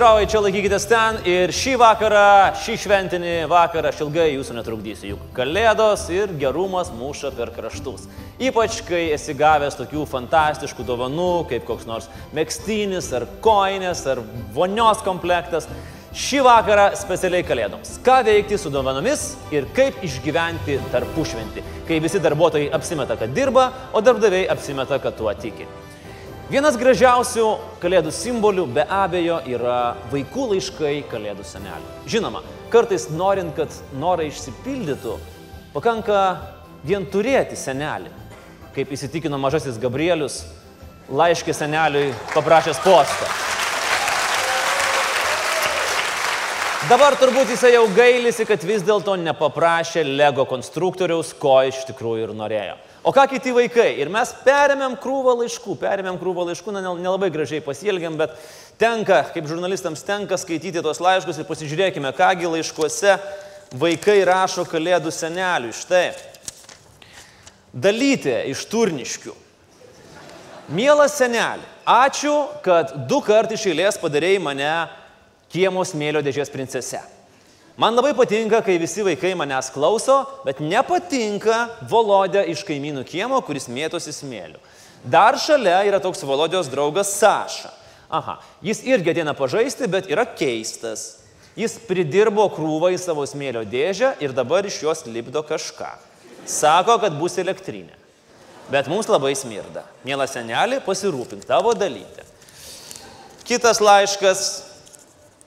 Žiūrovai, čia laikykitės ten ir šį vakarą, šį šventinį vakarą aš ilgai jūsų netrukdysiu, juk kalėdos ir gerumas muša per kraštus. Ypač, kai esi gavęs tokių fantastiškų dovanų, kaip koks nors mėgstinis, ar koinės, ar vonios komplektas. Šį vakarą specialiai kalėdoms. Ką veikti su dovanomis ir kaip išgyventi tarpušventį, kai visi darbuotojai apsimeta, kad dirba, o darbdaviai apsimeta, kad tuo tiki. Vienas gražiausių kalėdų simbolių be abejo yra vaikų laiškai kalėdų seneliui. Žinoma, kartais norint, kad norai išsipildytų, pakanka vien turėti senelį. Kaip įsitikino mažasis Gabrielius, laiškė seneliui paprašęs postą. Dabar turbūt jisai jau gailisi, kad vis dėlto nepaprašė Lego konstruktoriaus, ko iš tikrųjų ir norėjo. O ką kiti vaikai? Ir mes perėmėm krūvą laiškų, perėmėm krūvą laiškų, na, nelabai gražiai pasielgiam, bet tenka, kaip žurnalistams tenka skaityti tos laiškus ir pasižiūrėkime, kągi laiškuose vaikai rašo kalėdų seneliui. Štai. Dalytė iš turniškių. Mielas seneli, ačiū, kad du kart iš eilės padarėjai mane kiemo smėlio dėžės princese. Man labai patinka, kai visi vaikai manęs klauso, bet nepatinka Volodė iš kaimynų kiemo, kuris mėtosi smėliu. Dar šalia yra toks Volodijos draugas Saša. Aha, jis irgi ateina pažaisti, bet yra keistas. Jis pridirbo krūvą į savo smėlio dėžę ir dabar iš jos lipdo kažką. Sako, kad bus elektrinė. Bet mums labai smirda. Mėla senelė, pasirūpink tavo dalyti. Kitas laiškas.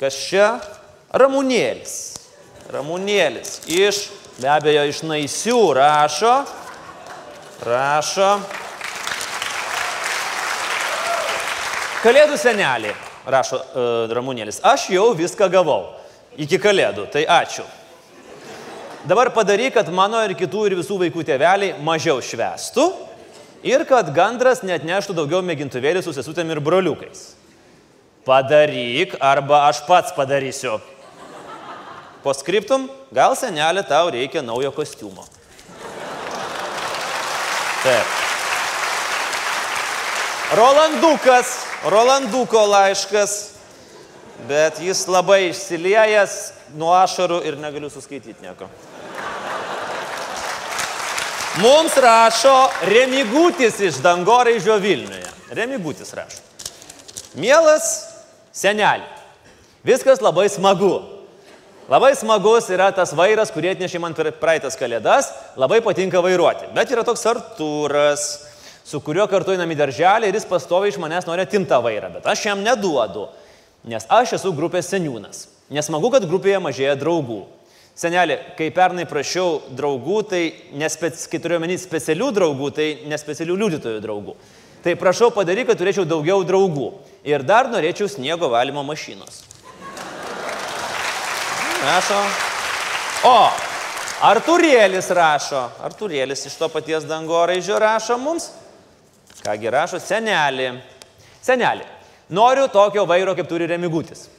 Kas čia? Ramūnėlis. Ramūnėlis iš, be abejo, iš naisių rašo, rašo. Kalėdų senelį, rašo uh, Ramūnėlis, aš jau viską gavau iki kalėdų, tai ačiū. Dabar padaryk, kad mano ir kitų ir visų vaikų tėveliai mažiau švestų ir kad gandras net neštų daugiau mėgintuvėlių su sesutėm ir broliukais. Padaryk arba aš pats padarysiu. Po skriptum, gal senelė tau reikia naujo kostiumo. Taip. Rolandukas, Rolanduko laiškas, bet jis labai išsiliejęs nuo ašarų ir negaliu suskaityti nieko. Mums rašo Remigutis iš Dangoraižio Vilniuje. Remigutis rašo. Mielas senelį, viskas labai smagu. Labai smagus yra tas vairas, kurį atnešė man per praeitas kalėdas, labai patinka vairuoti. Bet yra toks Artūras, su kuriuo kartu einam į darželį ir jis pastoviai iš manęs nori atimtą vairą, bet aš jam neduodu, nes aš esu grupės seniūnas. Nesmagu, kad grupėje mažėja draugų. Senelė, kai pernai prašiau draugų, tai nespec, kai turiu menį specialių draugų, tai nespecialių liudytojų draugų. Tai prašau padaryk, kad turėčiau daugiau draugų. Ir dar norėčiau sniego valymo mašinos. Rašo. O, Arturėlis rašo. Arturėlis iš to paties dangoraižio rašo mums. Kągi rašo, senelį. Senelį, noriu tokio vairo, kaip turi remigutis.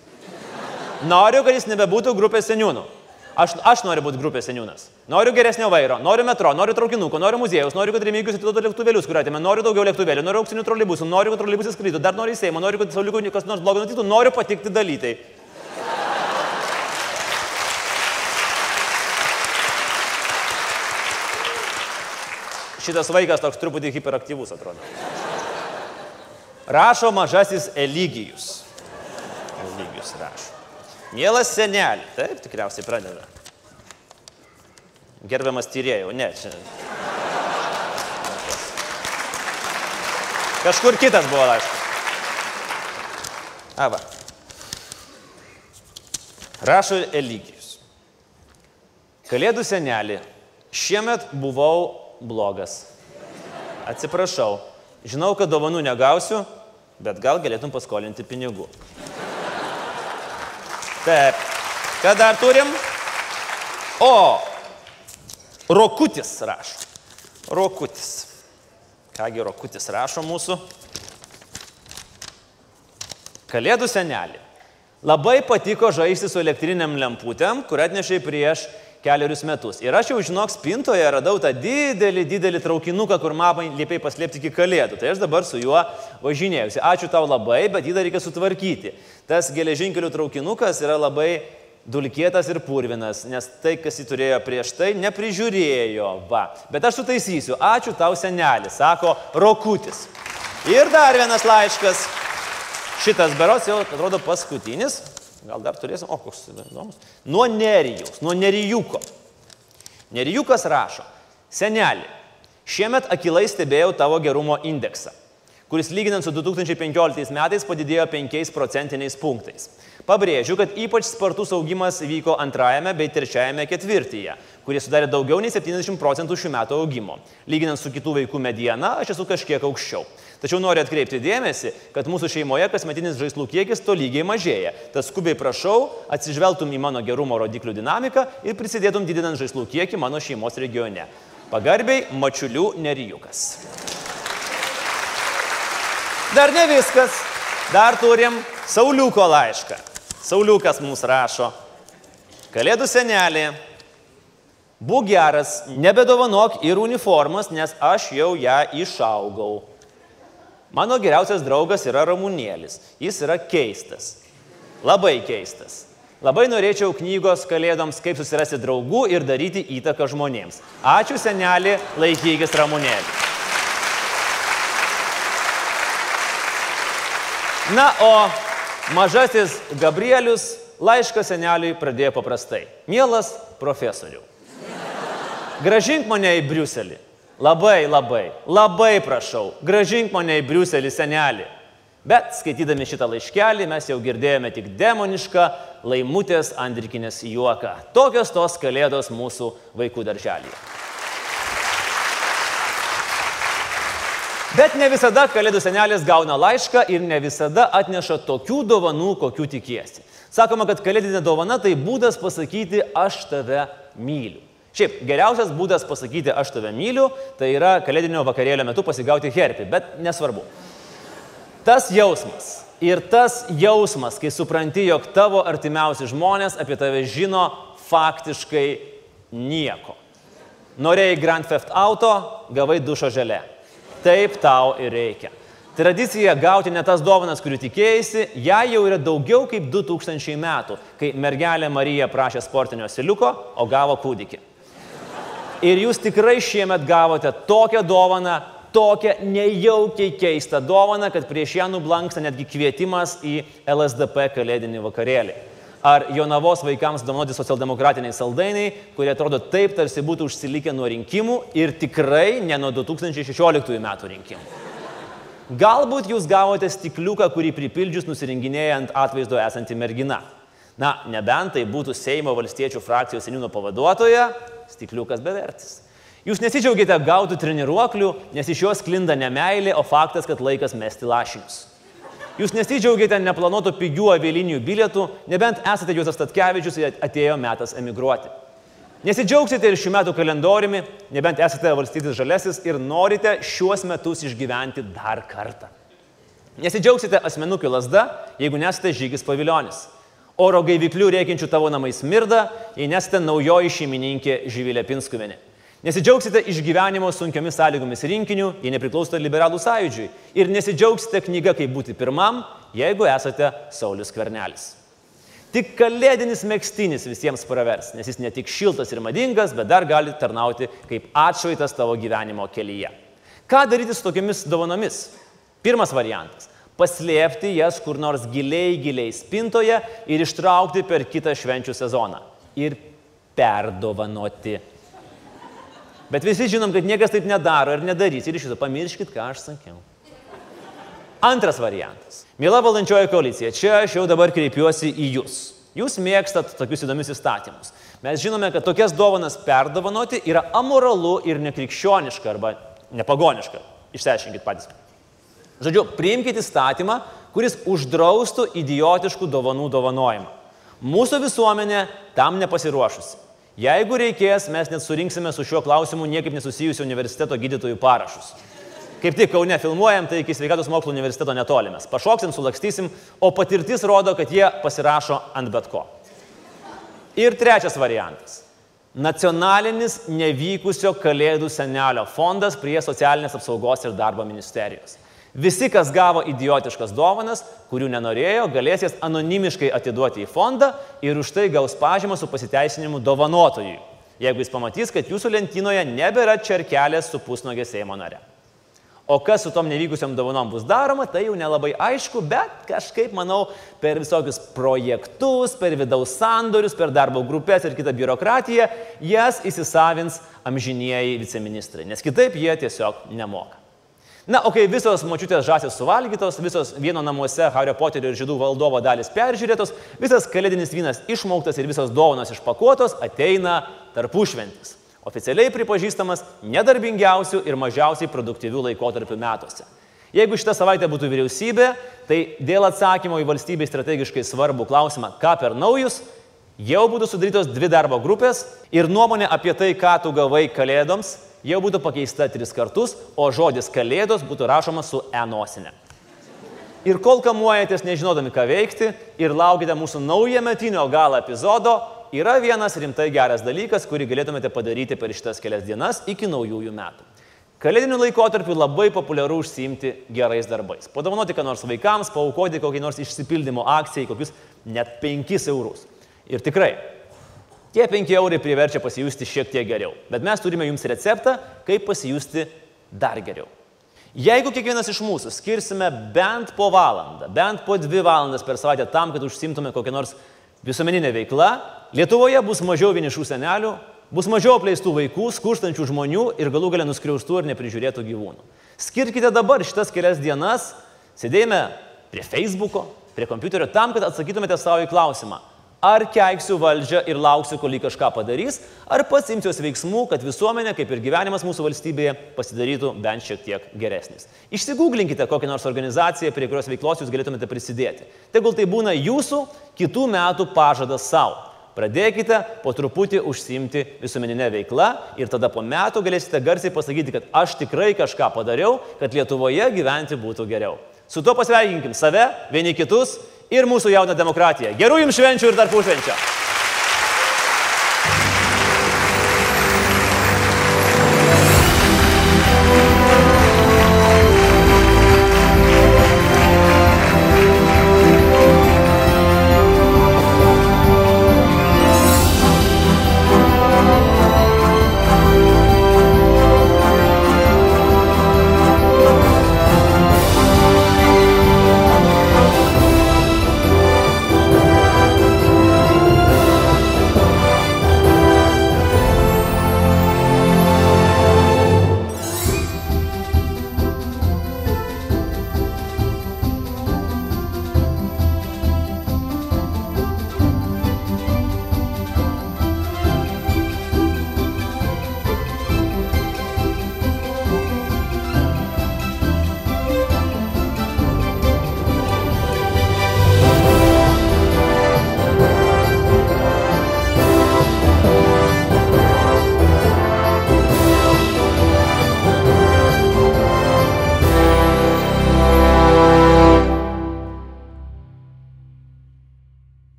Noriu, kad jis nebebūtų grupės seniūnų. Aš, aš noriu būti grupės seniūnas. Noriu geresnio vairo, noriu metro, noriu traukinuko, noriu muziejus, noriu, kad remigius atiduotų lėktuvėlius, kur atėmė, noriu daugiau lėktuvėlių, noriu auksinių trolibusų, noriu, kad trolibusai skrytų, dar noriu į Seimą, noriu, kad sauliukų kas nors blogo nutiktų, noriu patikti dalytai. Šitas vaikas toks truputį hiperaktyvus atrodo. Rašo mažasis Eligijus. Eligijus rašo. Mielas senelį. Taip, tikriausiai pradeda. Gerbiamas tyrėjau. Ne, čia. Kažkur kitas buvo laiškas. Ava. Rašo Eligijus. Kalėdų senelį. Šiemet buvau blogas. Atsiprašau, žinau, kad dovanų negausiu, bet gal galėtum paskolinti pinigų. Taip, ką dar turim? O, Rokutis rašo. Rokutis. Kągi Rokutis rašo mūsų? Kalėdų senelį. Labai patiko žaisti su elektriniam lemputėm, kur atnešiai prieš keliarius metus. Ir aš jau, žinok, spintoje radau tą didelį, didelį traukinuką, kur mamai liepiai paslėpti iki kalėdų. Tai aš dabar su juo važinėjausi. Ačiū tau labai, bet jį dar reikia sutvarkyti. Tas geležinkelių traukinukas yra labai dulkėtas ir purvinas, nes tai, kas jį turėjo prieš tai, neprižiūrėjo. Va. Bet aš sutaisysiu. Ačiū tau senelis, sako Rokutis. Ir dar vienas laiškas. Šitas beros jau atrodo paskutinis. Gal dar turėsim, o koks įdomus. Nuo Nerijaus, nuo Nerijuko. Nerijukas rašo, senelį, šiemet akilai stebėjau tavo gerumo indeksą, kuris lyginant su 2015 metais padidėjo 5 procentiniais punktais. Pabrėžiu, kad ypač spartus augimas vyko antrajame bei trečiajame ketvirtyje, kurie sudarė daugiau nei 70 procentų šių metų augimo. Lyginant su kitų vaikų mediena, aš esu kažkiek aukščiau. Tačiau noriu atkreipti dėmesį, kad mūsų šeimoje kasmetinis žaislų kiekis tolygiai mažėja. Tad skubiai prašau, atsižvelgtum į mano gerumo rodiklių dinamiką ir prisidėtum didinant žaislų kiekį mano šeimos regione. Pagarbiai, mačiulių nerijukas. Dar ne viskas. Dar turim Sauliuko laišką. Sauliukas mums rašo. Kalėdų senelė. Būk geras, nebedovanok ir uniformas, nes aš jau ją išaugau. Mano geriausias draugas yra Ramūnėlis. Jis yra keistas. Labai keistas. Labai norėčiau knygos kalėdoms, kaip susirasti draugų ir daryti įtaką žmonėms. Ačiū senelį, laikykis Ramūnėlį. Na, o mažasis Gabrielius laišką seneliui pradėjo paprastai. Mielas profesoriu. Gražink mane į Briuselį. Labai, labai, labai prašau, gražink mane į Briuselį senelį. Bet skaitydami šitą laiškelį mes jau girdėjome tik demonišką laimutės Andrikinės juoką. Tokios tos kalėdos mūsų vaikų darželėje. Bet ne visada kalėdų senelis gauna laišką ir ne visada atneša tokių dovanų, kokių tikiesi. Sakoma, kad kalėdinė dovana tai būdas pasakyti aš tave myliu. Šiaip, geriausias būdas pasakyti aš tave myliu, tai yra kalėdinio vakarėlio metu pasigauti herpį, bet nesvarbu. Tas jausmas ir tas jausmas, kai supranti, jog tavo artimiausi žmonės apie tave žino faktiškai nieko. Norėjai Grand Theft Auto, gavai dušo želė. Taip tau ir reikia. Tradicija gauti ne tas dovanas, kurių tikėjai, ją jau yra daugiau kaip 2000 metų, kai mergelė Marija prašė sportinio siliuko, o gavo kūdikį. Ir jūs tikrai šiemet gavote tokią dovaną, tokią nejaukiai keistą dovaną, kad prieš ją nublanksta netgi kvietimas į LSDP kalėdinį vakarėlį. Ar Jonavos vaikams dovanoti socialdemokratiniai saldainiai, kurie atrodo taip, tarsi būtų užsilikę nuo rinkimų ir tikrai ne nuo 2016 metų rinkimų. Galbūt jūs gavote stikliuką, kurį pripildžius nusirenginėja ant atvaizdo esanti mergina. Na, nebent tai būtų Seimo valstiečių frakcijos seniūno pavaduotoja, stikliukas bevertis. Jūs nesidžiaugite gautų treniruoklių, nes iš juos klinda ne meilė, o faktas, kad laikas mesti lašinius. Jūs nesidžiaugite neplanuotų pigių avialinijų bilietų, nebent esate Jūsas Tatkevičius ir atėjo metas emigruoti. Nesidžiaugsite ir šių metų kalendoriumi, nebent esate valstybės žalesis ir norite šiuos metus išgyventi dar kartą. Nesidžiaugsite asmenukio lasda, jeigu nesate žygis paviljonis. Oro gaiviklių reikiančių tavo namai smirda, jei nesate naujoji šeimininkė Živilė Pinskuvienė. Nesidžiaugsite išgyvenimo sunkiomis sąlygomis rinkiniu, jei nepriklausote liberalų sąjūdžiui. Ir nesidžiaugsite knyga, kaip būti pirmam, jeigu esate Saulis Kvernelis. Tik kalėdinis mėgstinis visiems pravers, nes jis ne tik šiltas ir madingas, bet dar gali tarnauti kaip atšvaitas tavo gyvenimo kelyje. Ką daryti su tokiamis dovanomis? Pirmas variantas paslėpti jas kur nors giliai, giliai spintoje ir ištraukti per kitą švenčių sezoną. Ir perdovanoti. Bet visi žinom, kad niekas taip nedaro ir nedarys. Ir iš viso pamirškit, ką aš sakiau. Antras variantas. Mėla valdančioji koalicija, čia aš jau dabar kreipiuosi į jūs. Jūs mėgstat tokius įdomius įstatymus. Mes žinome, kad tokias dovanas perdovanoti yra amoralu ir nekrikščioniška arba nepagoniška. Išsiaiškinkit patys. Žodžiu, priimkite įstatymą, kuris uždraustų idiotiškų dovanų dovanojimą. Mūsų visuomenė tam nepasiruošusi. Jeigu reikės, mes net surinksime su šiuo klausimu niekaip nesusijusiu universiteto gydytojų parašus. Kaip tik Kaune filmuojam, tai iki sveikatos mokslo universiteto netolimės. Pašoksim, sulakstysim, o patirtis rodo, kad jie pasirašo ant bet ko. Ir trečias variantas. Nacionalinis nevykusio kalėdų senelio fondas prie socialinės apsaugos ir darbo ministerijos. Visi, kas gavo idiotiškas dovanas, kurių nenorėjo, galės jas anonimiškai atiduoti į fondą ir už tai gaus pažymą su pasiteisinimu dovanotojui, jeigu jis pamatys, kad jūsų lentynoje nebėra čerkelės su pusnogė Seimo nare. O kas su tom nevykusiam dovanom bus daroma, tai jau nelabai aišku, bet kažkaip, manau, per visokius projektus, per vidaus sandorius, per darbo grupės ir kitą biurokratiją, jas įsisavins amžinieji viceministrai, nes kitaip jie tiesiog nemoka. Na, o kai visos mačiutės žasės suvalgytos, visos vieno namuose Hario Poterio ir Žydų valdovo dalis peržiūrėtos, visas kalėdinis vynas išmauktas ir visos dovanos išpakuotos, ateina tarpušventis oficialiai pripažįstamas nedarbingiausių ir mažiausiai produktyvių laikotarpių metuose. Jeigu šitą savaitę būtų vyriausybė, tai dėl atsakymo į valstybei strategiškai svarbų klausimą, ką per naujus, jau būtų sudarytos dvi darbo grupės ir nuomonė apie tai, ką tu gavai kalėdoms, jau būtų pakeista tris kartus, o žodis kalėdos būtų rašomas su enosinė. Ir kol kamuojatės nežinodami, ką veikti ir laukite mūsų naujo metinio galo epizodo, yra vienas rimtai geras dalykas, kurį galėtumėte padaryti per šitas kelias dienas iki naujųjų metų. Kalėdiniu laikotarpiu labai populiaru užsiimti gerais darbais. Padovanoti ką nors vaikams, paukoti kokį nors išsipildymo akcijai, kokius net 5 eurus. Ir tikrai, tie 5 eurai priverčia pasijusti šiek tiek geriau. Bet mes turime jums receptą, kaip pasijusti dar geriau. Jeigu kiekvienas iš mūsų skirsime bent po valandą, bent po dvi valandas per savaitę tam, kad užsimtume kokią nors visuomeninė veikla, Lietuvoje bus mažiau vienišų senelių, bus mažiau apleistų vaikų, skurstančių žmonių ir galų galę nuskriaustų ir neprižiūrėtų gyvūnų. Skirkite dabar šitas kelias dienas, sėdėjime prie Facebook'o, prie kompiuterio tam, kad atsakytumėte savo į klausimą, ar keiksiu valdžią ir lauksiu, kol jį kažką padarys, ar pats imsiuos veiksmų, kad visuomenė, kaip ir gyvenimas mūsų valstybėje, pasidarytų bent šiek tiek geresnis. Išsigūglinkite kokią nors organizaciją, prie kurios veiklos jūs galėtumėte prisidėti. Tegul tai būna jūsų kitų metų pažadas savo. Pradėkite po truputį užsimti visuomeninę veiklą ir tada po metų galėsite garsiai pasakyti, kad aš tikrai kažką padariau, kad Lietuvoje gyventi būtų geriau. Su tuo pasveikinkim save, vieni kitus ir mūsų jauną demokratiją. Gerų jums švenčių ir tarpušvenčio.